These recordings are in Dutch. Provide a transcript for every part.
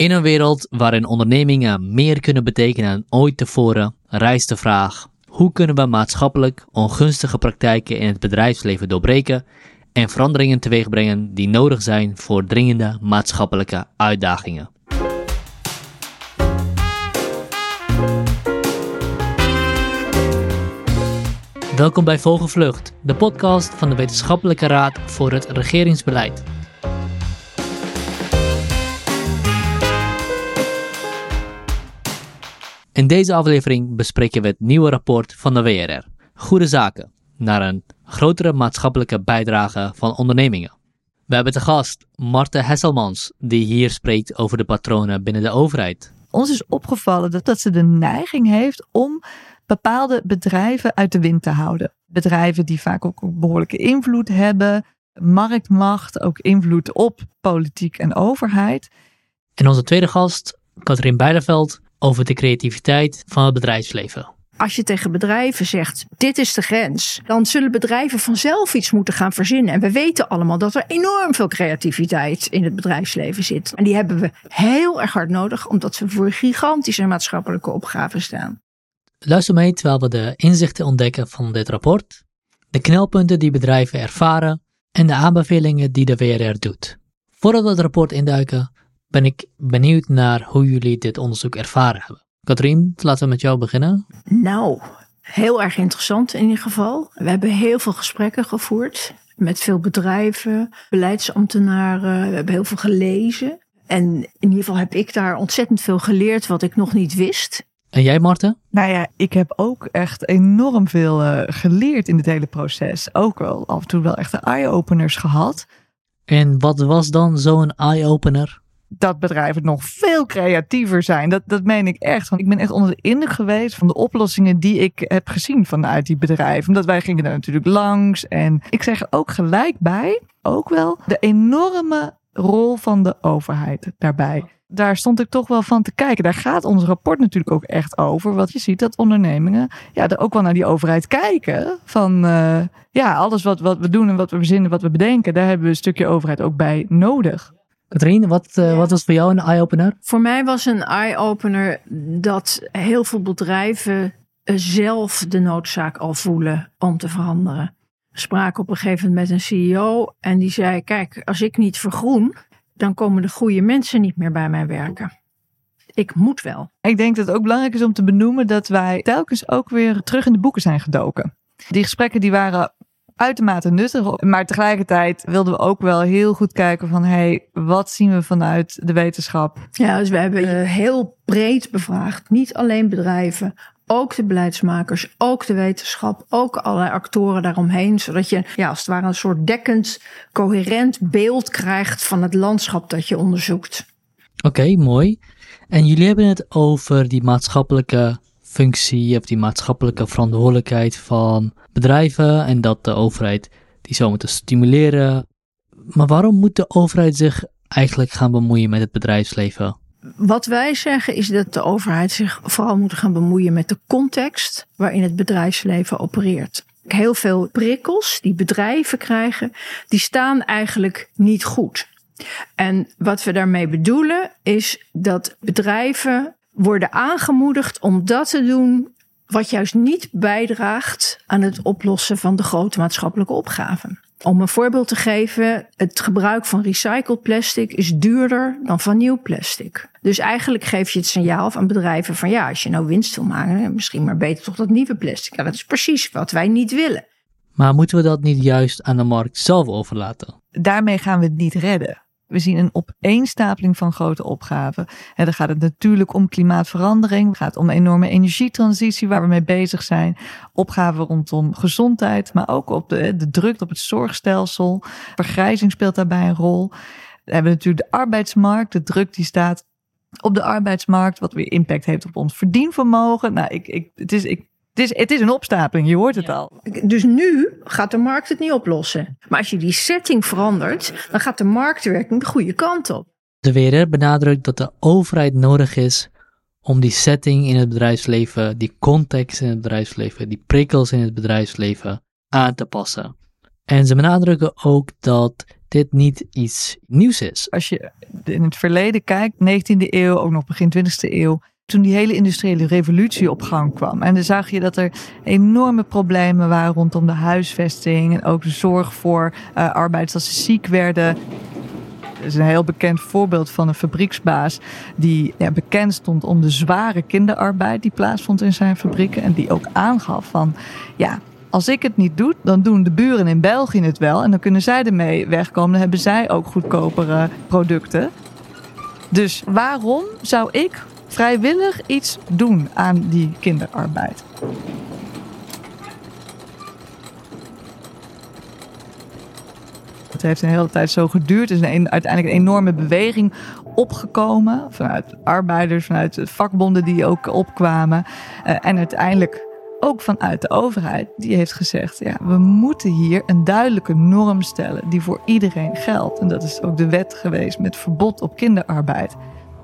In een wereld waarin ondernemingen meer kunnen betekenen dan ooit tevoren, rijst de vraag: hoe kunnen we maatschappelijk ongunstige praktijken in het bedrijfsleven doorbreken en veranderingen teweegbrengen die nodig zijn voor dringende maatschappelijke uitdagingen? Welkom bij Vogelvlucht, de podcast van de Wetenschappelijke Raad voor het Regeringsbeleid. In deze aflevering bespreken we het nieuwe rapport van de WRR, Goede Zaken, naar een grotere maatschappelijke bijdrage van ondernemingen. We hebben te gast Marten Hesselmans, die hier spreekt over de patronen binnen de overheid. Ons is opgevallen dat, dat ze de neiging heeft om bepaalde bedrijven uit de wind te houden. Bedrijven die vaak ook behoorlijke invloed hebben, marktmacht, ook invloed op politiek en overheid. En onze tweede gast, Katrien Beideveld, over de creativiteit van het bedrijfsleven. Als je tegen bedrijven zegt, dit is de grens, dan zullen bedrijven vanzelf iets moeten gaan verzinnen. En we weten allemaal dat er enorm veel creativiteit in het bedrijfsleven zit. En die hebben we heel erg hard nodig, omdat we voor gigantische maatschappelijke opgaven staan. Luister mee terwijl we de inzichten ontdekken van dit rapport, de knelpunten die bedrijven ervaren en de aanbevelingen die de WRR doet. Voordat we het rapport induiken, ben ik benieuwd naar hoe jullie dit onderzoek ervaren hebben. Katrien, laten we met jou beginnen. Nou, heel erg interessant in ieder geval. We hebben heel veel gesprekken gevoerd met veel bedrijven, beleidsambtenaren. We hebben heel veel gelezen. En in ieder geval heb ik daar ontzettend veel geleerd wat ik nog niet wist. En jij, Marten? Nou ja, ik heb ook echt enorm veel uh, geleerd in dit hele proces. Ook wel af en toe wel echt eye-openers gehad. En wat was dan zo'n eye-opener? Dat bedrijven nog veel creatiever zijn. Dat, dat meen ik echt. Want ik ben echt onder de indruk geweest van de oplossingen die ik heb gezien vanuit die bedrijven. Omdat wij gingen daar natuurlijk langs. En ik zeg er ook gelijk bij, ook wel de enorme rol van de overheid daarbij. Daar stond ik toch wel van te kijken. Daar gaat ons rapport natuurlijk ook echt over. Want je ziet dat ondernemingen ja, er ook wel naar die overheid kijken. Van uh, ja, alles wat, wat we doen en wat we verzinnen, wat we bedenken, daar hebben we een stukje overheid ook bij nodig. Katrien, wat, uh, wat was voor jou een eye-opener? Voor mij was een eye-opener dat heel veel bedrijven zelf de noodzaak al voelen om te veranderen. We spraken op een gegeven moment met een CEO en die zei: Kijk, als ik niet vergroen, dan komen de goede mensen niet meer bij mij werken. Ik moet wel. Ik denk dat het ook belangrijk is om te benoemen dat wij telkens ook weer terug in de boeken zijn gedoken. Die gesprekken die waren uitermate nuttig. Maar tegelijkertijd wilden we ook wel heel goed kijken van... hey, wat zien we vanuit de wetenschap? Ja, dus we hebben uh, heel breed bevraagd. Niet alleen bedrijven, ook de beleidsmakers, ook de wetenschap, ook allerlei actoren daaromheen. Zodat je ja, als het ware een soort dekkend, coherent beeld krijgt van het landschap dat je onderzoekt. Oké, okay, mooi. En jullie hebben het over die maatschappelijke functie of die maatschappelijke verantwoordelijkheid van bedrijven en dat de overheid die zou moeten stimuleren. Maar waarom moet de overheid zich eigenlijk gaan bemoeien met het bedrijfsleven? Wat wij zeggen is dat de overheid zich vooral moet gaan bemoeien met de context waarin het bedrijfsleven opereert. Heel veel prikkels die bedrijven krijgen, die staan eigenlijk niet goed. En wat we daarmee bedoelen is dat bedrijven worden aangemoedigd om dat te doen wat juist niet bijdraagt aan het oplossen van de grote maatschappelijke opgaven. Om een voorbeeld te geven, het gebruik van recycled plastic is duurder dan van nieuw plastic. Dus eigenlijk geef je het signaal aan bedrijven van ja, als je nou winst wil maken, misschien maar beter toch dat nieuwe plastic. Ja, dat is precies wat wij niet willen. Maar moeten we dat niet juist aan de markt zelf overlaten? Daarmee gaan we het niet redden. We zien een opeenstapeling van grote opgaven. En dan gaat het natuurlijk om klimaatverandering. Het gaat om enorme energietransitie waar we mee bezig zijn. Opgaven rondom gezondheid, maar ook op de, de druk op het zorgstelsel. Vergrijzing speelt daarbij een rol. We hebben natuurlijk de arbeidsmarkt. De druk die staat op de arbeidsmarkt, wat weer impact heeft op ons verdienvermogen. Nou, ik, ik, het is, ik is, het is een opstapeling, je hoort het al. Dus nu gaat de markt het niet oplossen. Maar als je die setting verandert, dan gaat de marktwerking de goede kant op. De WRR benadrukt dat de overheid nodig is om die setting in het bedrijfsleven, die context in het bedrijfsleven, die prikkels in het bedrijfsleven aan te passen. En ze benadrukken ook dat dit niet iets nieuws is. Als je in het verleden kijkt, 19e eeuw, ook nog begin 20e eeuw, toen die hele industriële revolutie op gang kwam. En dan zag je dat er enorme problemen waren rondom de huisvesting en ook de zorg voor uh, arbeiders als ze ziek werden. Dat is een heel bekend voorbeeld van een fabrieksbaas die ja, bekend stond om de zware kinderarbeid die plaatsvond in zijn fabrieken. En die ook aangaf van, ja, als ik het niet doe, dan doen de buren in België het wel. En dan kunnen zij ermee wegkomen. Dan hebben zij ook goedkopere producten. Dus waarom zou ik vrijwillig iets doen aan die kinderarbeid? Het heeft een hele tijd zo geduurd. Er is een, uiteindelijk een enorme beweging opgekomen. Vanuit arbeiders, vanuit vakbonden die ook opkwamen. Uh, en uiteindelijk ook vanuit de overheid, die heeft gezegd: ja, we moeten hier een duidelijke norm stellen die voor iedereen geldt. En dat is ook de wet geweest met verbod op kinderarbeid.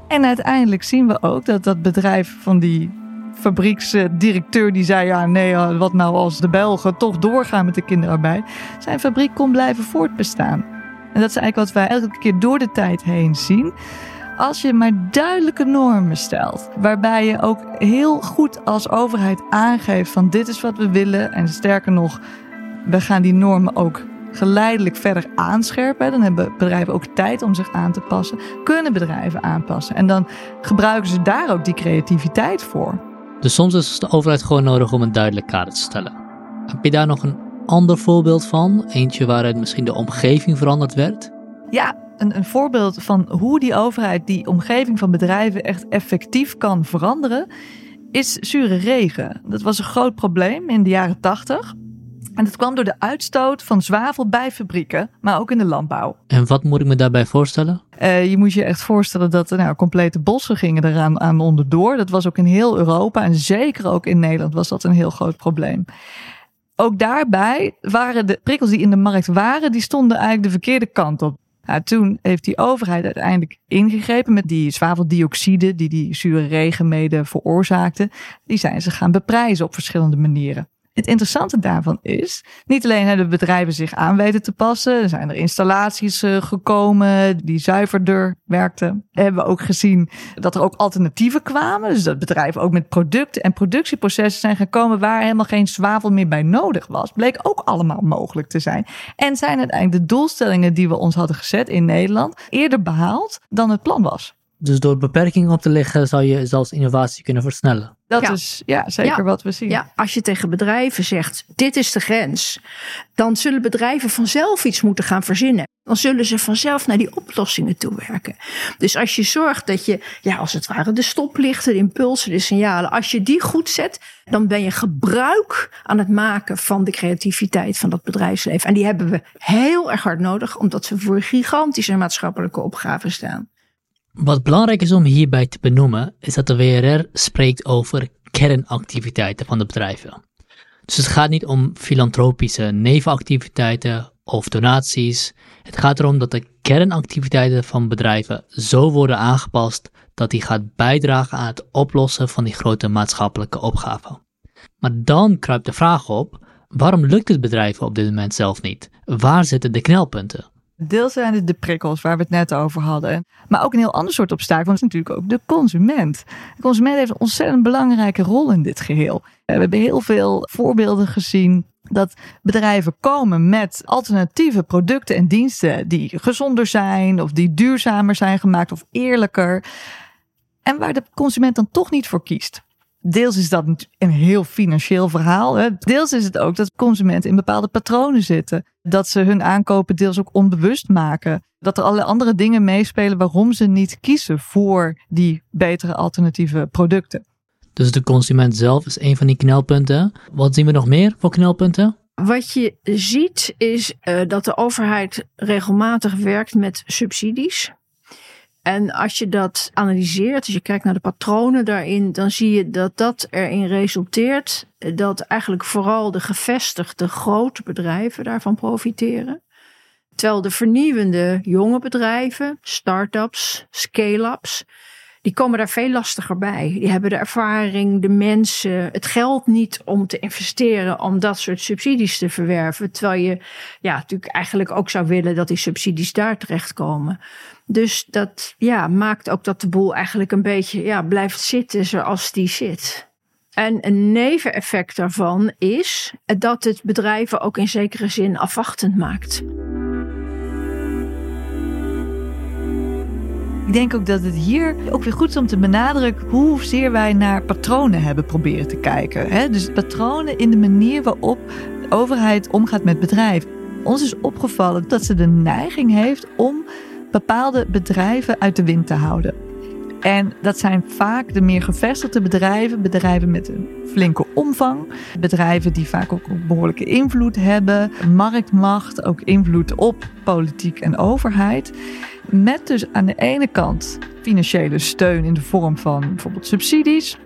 En uiteindelijk zien we ook dat dat bedrijf van die fabrieksdirecteur die zei: ja, nee, wat nou als de Belgen toch doorgaan met de kinderarbeid? Zijn fabriek kon blijven voortbestaan. En dat is eigenlijk wat wij elke keer door de tijd heen zien als je maar duidelijke normen stelt, waarbij je ook heel goed als overheid aangeeft van dit is wat we willen en sterker nog, we gaan die normen ook geleidelijk verder aanscherpen. Dan hebben bedrijven ook tijd om zich aan te passen. Kunnen bedrijven aanpassen. En dan gebruiken ze daar ook die creativiteit voor. Dus soms is de overheid gewoon nodig om een duidelijk kader te stellen. Heb je daar nog een ander voorbeeld van? Eentje waaruit misschien de omgeving veranderd werd? Ja, een, een voorbeeld van hoe die overheid die omgeving van bedrijven echt effectief kan veranderen, is zure regen. Dat was een groot probleem in de jaren 80. En dat kwam door de uitstoot van zwavel bij fabrieken, maar ook in de landbouw. En wat moet ik me daarbij voorstellen? Uh, je moet je echt voorstellen dat nou, complete bossen gingen eraan aan onderdoor. Dat was ook in heel Europa en zeker ook in Nederland was dat een heel groot probleem. Ook daarbij waren de prikkels die in de markt waren, die stonden eigenlijk de verkeerde kant op. Nou, toen heeft die overheid uiteindelijk ingegrepen met die zwaveldioxide die die zure regen mede veroorzaakte. Die zijn ze gaan beprijzen op verschillende manieren. Het interessante daarvan is, niet alleen hebben bedrijven zich aan weten te passen, zijn er installaties uh, gekomen die zuiverder werkten. Hebben we ook gezien dat er ook alternatieven kwamen, dus dat bedrijven ook met producten en productieprocessen zijn gekomen waar helemaal geen zwavel meer bij nodig was. Bleek ook allemaal mogelijk te zijn. En zijn uiteindelijk de doelstellingen die we ons hadden gezet in Nederland eerder behaald dan het plan was. Dus door beperkingen op te leggen zou je zelfs innovatie kunnen versnellen. Dat is ja, zeker wat we zien. Ja, als je tegen bedrijven zegt, dit is de grens, dan zullen bedrijven vanzelf iets moeten gaan verzinnen. Dan zullen ze vanzelf naar die oplossingen toe werken. Dus als je zorgt dat je, ja, als het ware, de stoplichten, de impulsen, de signalen, als je die goed zet, dan ben je gebruik aan het maken van de creativiteit van dat bedrijfsleven. En die hebben we heel erg hard nodig, omdat ze voor gigantische maatschappelijke opgaven staan. Wat belangrijk is om hierbij te benoemen, is dat de WRR spreekt over kernactiviteiten van de bedrijven. Dus het gaat niet om filantropische nevenactiviteiten of donaties. Het gaat erom dat de kernactiviteiten van bedrijven zo worden aangepast dat die gaat bijdragen aan het oplossen van die grote maatschappelijke opgaven. Maar dan kruipt de vraag op: waarom lukt het bedrijven op dit moment zelf niet? Waar zitten de knelpunten? Deels zijn het de prikkels waar we het net over hadden. Maar ook een heel ander soort obstakel want is natuurlijk ook de consument. De consument heeft een ontzettend belangrijke rol in dit geheel. We hebben heel veel voorbeelden gezien dat bedrijven komen met alternatieve producten en diensten die gezonder zijn of die duurzamer zijn gemaakt of eerlijker. En waar de consument dan toch niet voor kiest. Deels is dat een heel financieel verhaal. Hè. Deels is het ook dat consumenten in bepaalde patronen zitten. Dat ze hun aankopen deels ook onbewust maken. Dat er allerlei andere dingen meespelen waarom ze niet kiezen voor die betere alternatieve producten. Dus de consument zelf is een van die knelpunten. Wat zien we nog meer voor knelpunten? Wat je ziet is uh, dat de overheid regelmatig werkt met subsidies. En als je dat analyseert, als je kijkt naar de patronen daarin, dan zie je dat dat erin resulteert dat eigenlijk vooral de gevestigde grote bedrijven daarvan profiteren. Terwijl de vernieuwende jonge bedrijven, start-ups, scale-ups, die komen daar veel lastiger bij. Die hebben de ervaring, de mensen, het geld niet om te investeren om dat soort subsidies te verwerven. Terwijl je ja, natuurlijk eigenlijk ook zou willen dat die subsidies daar terechtkomen. Dus dat ja, maakt ook dat de boel eigenlijk een beetje ja, blijft zitten zoals die zit. En een neveneffect daarvan is dat het bedrijven ook in zekere zin afwachtend maakt. Ik denk ook dat het hier ook weer goed is om te benadrukken hoezeer wij naar patronen hebben proberen te kijken. Hè? Dus patronen in de manier waarop de overheid omgaat met bedrijven. Ons is opgevallen dat ze de neiging heeft om bepaalde bedrijven uit de wind te houden. En dat zijn vaak de meer gevestigde bedrijven, bedrijven met een flinke omvang, bedrijven die vaak ook behoorlijke invloed hebben, marktmacht, ook invloed op politiek en overheid. Met dus aan de ene kant financiële steun in de vorm van bijvoorbeeld subsidies.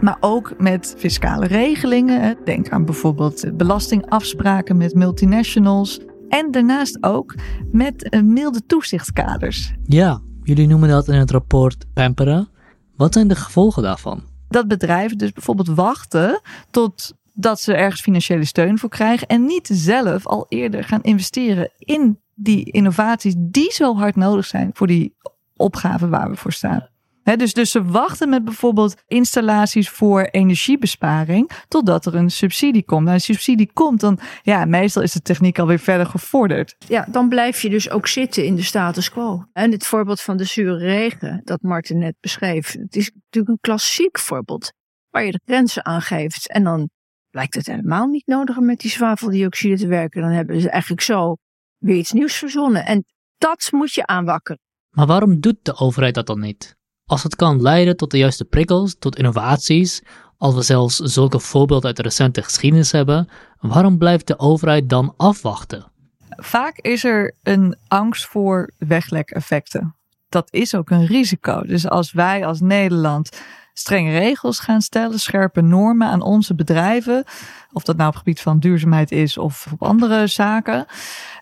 Maar ook met fiscale regelingen. Denk aan bijvoorbeeld belastingafspraken met multinationals. En daarnaast ook met milde toezichtskaders. Ja, jullie noemen dat in het rapport pamperen. Wat zijn de gevolgen daarvan? Dat bedrijven dus bijvoorbeeld wachten tot dat ze ergens financiële steun voor krijgen en niet zelf al eerder gaan investeren in die innovaties die zo hard nodig zijn voor die opgave waar we voor staan. dus, dus ze wachten met bijvoorbeeld installaties voor energiebesparing totdat er een subsidie komt. Nou, als een subsidie komt, dan ja, meestal is de techniek alweer verder gevorderd. Ja, dan blijf je dus ook zitten in de status quo. En het voorbeeld van de zure regen dat Martin net beschreef, het is natuurlijk een klassiek voorbeeld waar je de grenzen aangeeft en dan lijkt het helemaal niet nodig om met die zwaveldioxide te werken. Dan hebben ze eigenlijk zo weer iets nieuws verzonnen. En dat moet je aanwakkeren. Maar waarom doet de overheid dat dan niet? Als het kan leiden tot de juiste prikkels, tot innovaties, als we zelfs zulke voorbeelden uit de recente geschiedenis hebben, waarom blijft de overheid dan afwachten? Vaak is er een angst voor weglekeffecten. Dat is ook een risico. Dus als wij als Nederland strenge regels gaan stellen, scherpe normen aan onze bedrijven, of dat nou op het gebied van duurzaamheid is of op andere zaken,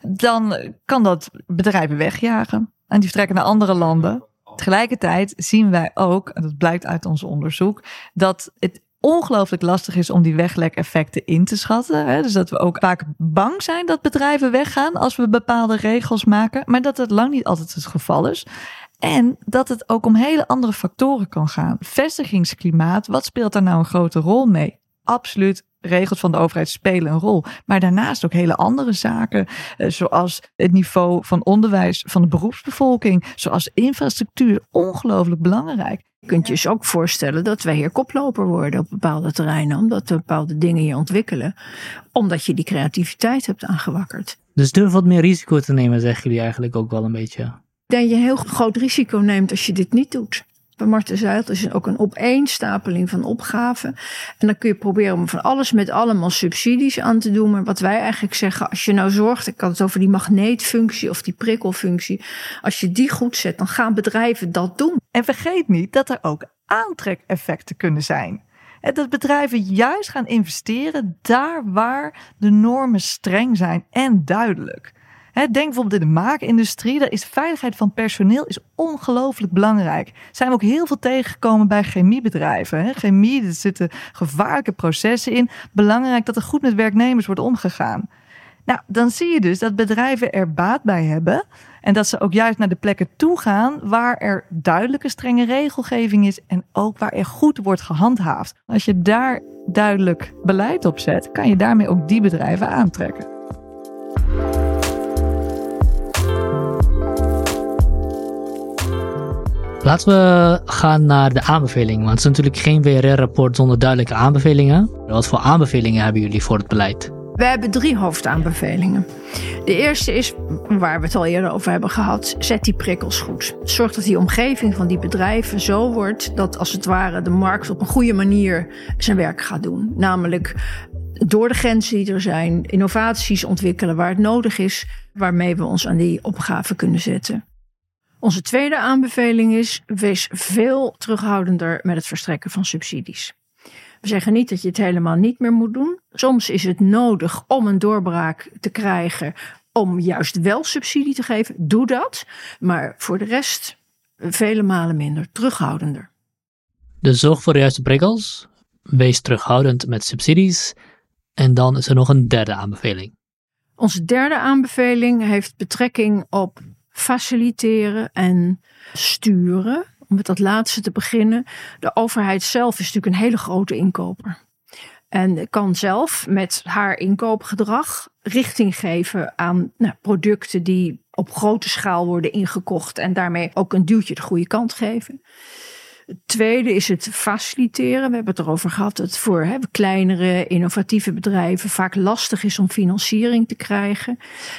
dan kan dat bedrijven wegjagen. En die vertrekken naar andere landen. Tegelijkertijd zien wij ook, en dat blijkt uit ons onderzoek, dat het ongelooflijk lastig is om die weglekeffecten in te schatten. Dus dat we ook vaak bang zijn dat bedrijven weggaan als we bepaalde regels maken, maar dat het lang niet altijd het geval is. En dat het ook om hele andere factoren kan gaan. Vestigingsklimaat, wat speelt daar nou een grote rol mee? Absoluut regels van de overheid spelen een rol. Maar daarnaast ook hele andere zaken, eh, zoals het niveau van onderwijs van de beroepsbevolking, zoals infrastructuur, ongelooflijk belangrijk. Je kunt je dus ook voorstellen dat wij hier koploper worden op bepaalde terreinen, omdat we bepaalde dingen hier ontwikkelen, omdat je die creativiteit hebt aangewakkerd. Dus durf wat meer risico te nemen, zeggen jullie eigenlijk ook wel een beetje. Dat je heel groot risico neemt als je dit niet doet bij Marten Zuid is ook een opeenstapeling van opgaven. En dan kun je proberen om van alles met allemaal subsidies aan te doen. Maar wat wij eigenlijk zeggen, als je nou zorgt, ik had het over die magneetfunctie of die prikkelfunctie. Als je die goed zet, dan gaan bedrijven dat doen. En vergeet niet dat er ook aantrekeffecten kunnen zijn. En dat bedrijven juist gaan investeren daar waar de normen streng zijn en duidelijk denk bijvoorbeeld in de maakindustrie, daar is veiligheid van personeel is ongelooflijk belangrijk. Zijn we ook heel veel tegengekomen bij chemiebedrijven. He, chemie, er zitten gevaarlijke processen in. Belangrijk dat er goed met werknemers wordt omgegaan. Nou, dan zie je dus dat bedrijven er baat bij hebben. En dat ze ook juist naar de plekken toe gaan waar er duidelijke strenge regelgeving is. En ook waar er goed wordt gehandhaafd. Als je daar duidelijk beleid op zet, kan je daarmee ook die bedrijven aantrekken. Laten we gaan naar de aanbevelingen. Want het is natuurlijk geen WRR-rapport zonder duidelijke aanbevelingen. Wat voor aanbevelingen hebben jullie voor het beleid? We hebben drie hoofdaanbevelingen. De eerste is, waar we het al eerder over hebben gehad, zet die prikkels goed. Zorg dat die omgeving van die bedrijven zo wordt dat als het ware de markt op een goede manier zijn werk gaat doen. Namelijk door de grenzen die er zijn, innovaties ontwikkelen waar het nodig is, waarmee we ons aan die opgave kunnen zetten. Onze tweede aanbeveling is: wees veel terughoudender met het verstrekken van subsidies. We zeggen niet dat je het helemaal niet meer moet doen. Soms is het nodig om een doorbraak te krijgen om juist wel subsidie te geven. Doe dat. Maar voor de rest vele malen minder, terughoudender. Dus zorg voor de juiste prikkels, wees terughoudend met subsidies en dan is er nog een derde aanbeveling. Onze derde aanbeveling heeft betrekking op faciliteren en sturen. Om met dat laatste te beginnen. De overheid zelf is natuurlijk een hele grote inkoper. En kan zelf met haar inkoopgedrag richting geven aan nou, producten die op grote schaal worden ingekocht. En daarmee ook een duwtje de goede kant geven. Tweede is het faciliteren. We hebben het erover gehad dat het voor hè, kleinere, innovatieve bedrijven vaak lastig is om financiering te krijgen.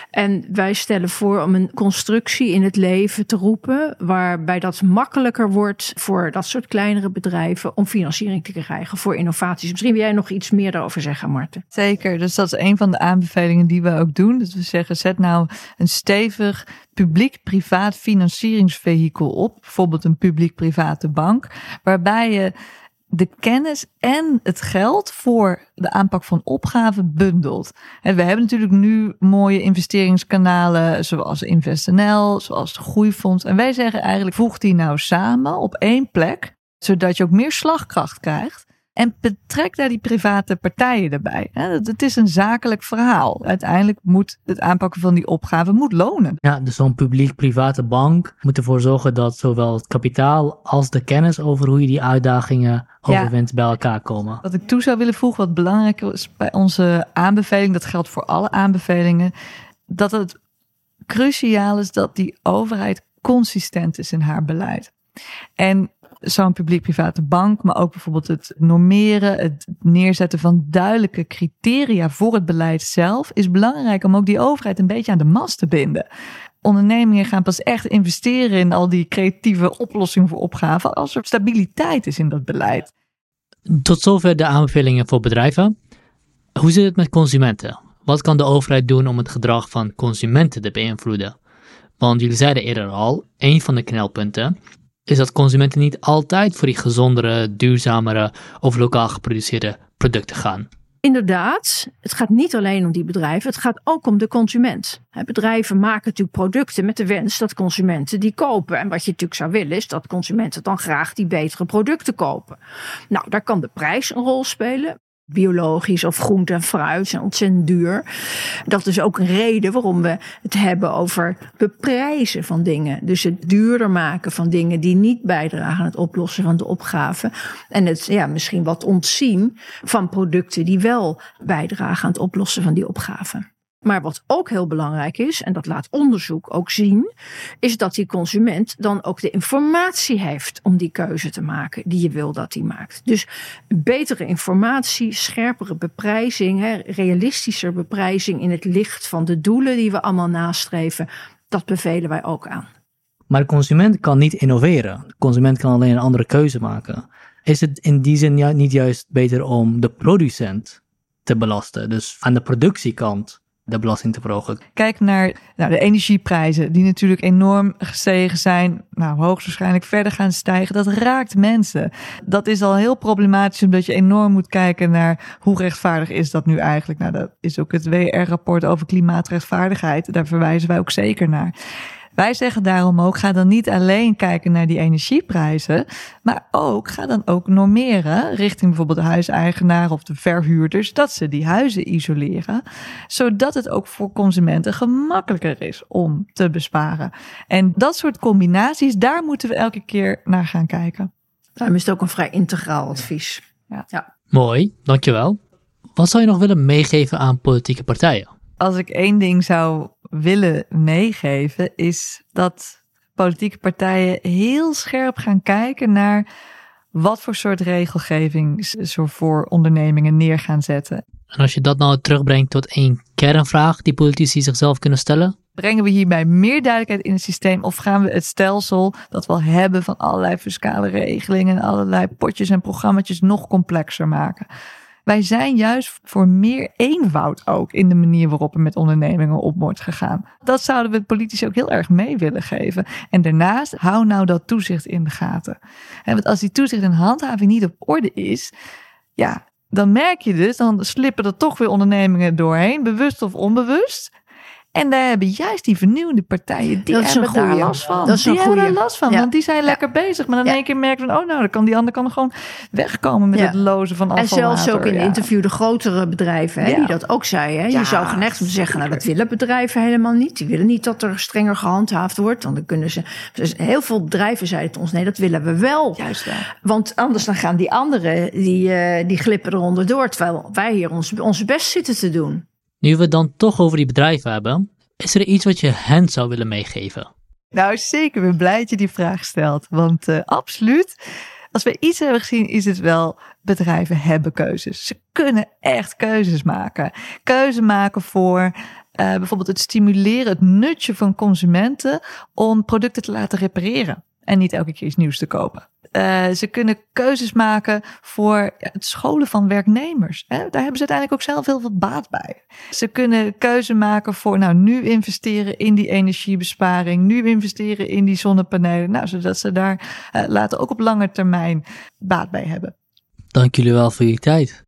En wij stellen voor om een constructie in het leven te roepen, waarbij dat makkelijker wordt voor dat soort kleinere bedrijven om financiering te krijgen voor innovaties. Misschien wil jij nog iets meer daarover zeggen, Marten. Zeker, dus dat is een van de aanbevelingen die we ook doen. Dus we zeggen, zet nou een stevig publiek-privaat financieringsvehikel op. Bijvoorbeeld een publiek-private bank. Waarbij je de kennis en het geld voor de aanpak van opgaven bundelt. En we hebben natuurlijk nu mooie investeringskanalen zoals InvestNL, zoals de Groeifonds. En wij zeggen eigenlijk voeg die nou samen op één plek, zodat je ook meer slagkracht krijgt. En betrek daar die private partijen erbij. Het is een zakelijk verhaal. Uiteindelijk moet het aanpakken van die opgave moet lonen. Ja, dus zo'n publiek-private bank moet ervoor zorgen dat zowel het kapitaal als de kennis over hoe je die uitdagingen overwint bij elkaar komen. Wat ik toe zou willen voegen, wat belangrijk is bij onze aanbeveling, dat geldt voor alle aanbevelingen, dat het cruciaal is dat die overheid consistent is in haar beleid. En zo'n publiek-private bank, maar ook bijvoorbeeld het normeren, het neerzetten van duidelijke criteria voor het beleid zelf, is belangrijk om ook die overheid een beetje aan de mast te binden. Ondernemingen gaan pas echt investeren in al die creatieve oplossingen voor opgaven als er stabiliteit is in dat beleid. Tot zover de aanbevelingen voor bedrijven. Hoe zit het met consumenten? Wat kan de overheid doen om het gedrag van consumenten te beïnvloeden? Want jullie zeiden eerder al, een van de knelpunten is dat consumenten niet altijd voor die gezondere, duurzamere of lokaal geproduceerde producten gaan. Inderdaad, het gaat niet alleen om die bedrijven, het gaat ook om de consument. Bedrijven maken natuurlijk producten met de wens dat consumenten die kopen. En wat je natuurlijk zou willen is dat consumenten dan graag die betere producten kopen. Nou, daar kan de prijs een rol spelen biologisch of groente en fruit zijn ontzettend duur. Dat is ook een reden waarom we het hebben over beprijzen van dingen. Dus het duurder maken van dingen die niet bijdragen aan het oplossen van de opgave. En het ja, misschien wat ontzien van producten die wel bijdragen aan het oplossen van die opgave. Maar wat ook heel belangrijk is, en dat laat onderzoek ook zien, is dat die consument dan ook de informatie heeft om die keuze te maken die je wil dat hij maakt. Dus betere informatie, scherpere beprijzing, realistischer beprijzing in het licht van de doelen die we allemaal nastreven, dat bevelen wij ook aan. Maar de consument kan niet innoveren. De consument kan alleen een andere keuze maken. Is het in die zin niet juist beter om de producent te belasten? Dus aan de productiekant de belasting te verhogen. Kijk naar nou, de energieprijzen, die natuurlijk enorm gestegen zijn. Nou, hoogstwaarschijnlijk verder gaan stijgen. Dat raakt mensen. Dat is al heel problematisch, omdat je enorm moet kijken naar hoe rechtvaardig is dat nu eigenlijk. Nou, dat is ook het WR-rapport over klimaatrechtvaardigheid. Daar verwijzen wij ook zeker naar. Wij zeggen daarom ook, ga dan niet alleen kijken naar die energieprijzen, maar ook, ga dan ook normeren richting bijvoorbeeld de huiseigenaar of de verhuurders, dat ze die huizen isoleren, zodat het ook voor consumenten gemakkelijker is om te besparen. En dat soort combinaties, daar moeten we elke keer naar gaan kijken. Daarom is het ook een vrij integraal advies. Ja. ja. Mooi, dankjewel. Wat zou je nog willen meegeven aan politieke partijen? Als ik één ding zou willen meegeven, is dat politieke partijen heel scherp gaan kijken naar wat voor soort regelgeving ze voor ondernemingen neer gaan zetten. En als je dat nou terugbrengt tot één kernvraag die politici zichzelf kunnen stellen? Brengen we hierbij meer duidelijkheid in het systeem of gaan we het stelsel dat we al hebben van allerlei fiscale regelingen en allerlei potjes en programma's nog complexer maken? Wij zijn juist voor meer eenvoud ook in de manier waarop er met ondernemingen op wordt gegaan. Dat zouden we politici ook heel erg mee willen geven. En daarnaast, hou nou dat toezicht in de gaten. want als die toezicht en handhaving niet op orde is, ja, dan merk je dus, dan slippen er toch weer ondernemingen doorheen, bewust of onbewust. En daar hebben juist die vernieuwende partijen, die hebben daar last van. Dat is die hebben daar last van, Ja. want die zijn lekker bezig. Maar dan in één keer merken we, oh nou, dan kan die ander kan gewoon wegkomen met het lozen van En afvalwater. zelfs ook in Ja. interview de grotere bedrijven, hè, die dat ook. Hè. Ja, je zou geneigd moeten zeggen, nou, dat willen bedrijven helemaal niet. Die willen niet dat er strenger gehandhaafd wordt. Want dan kunnen ze. Dus heel veel bedrijven zeiden tot ons: nee, dat willen we wel. Juist. Want anders dan gaan die anderen, die, eh, die glippen eronder door. Terwijl wij hier ons, onze best zitten te doen. Nu we het dan toch over die bedrijven hebben, is er iets wat je hen zou willen meegeven? Nou, zeker. Ik ben blij dat je die vraag stelt. Want eh, absoluut, als we iets hebben gezien, is het wel bedrijven hebben keuzes. Ze kunnen echt keuzes maken. Keuze maken voor eh, bijvoorbeeld het stimuleren, het nutje van consumenten om producten te laten repareren. En niet elke keer iets nieuws te kopen. Eh, ze kunnen keuzes maken voor het scholen van werknemers. Hè? Daar hebben ze uiteindelijk ook zelf heel veel baat bij. Ze kunnen keuze maken voor, nou, nu investeren in die energiebesparing, nu investeren in die zonnepanelen, nou, zodat ze daar eh, later ook op lange termijn baat bij hebben. Dank jullie wel voor jullie tijd.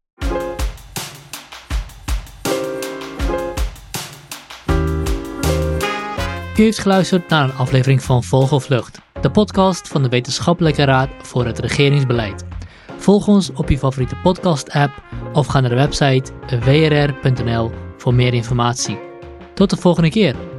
U heeft geluisterd naar een aflevering van Vogelvlucht, de podcast van de Wetenschappelijke Raad voor het Regeringsbeleid. Volg ons op je favoriete podcast-app of ga naar de website wrr.nl voor meer informatie. Tot de volgende keer.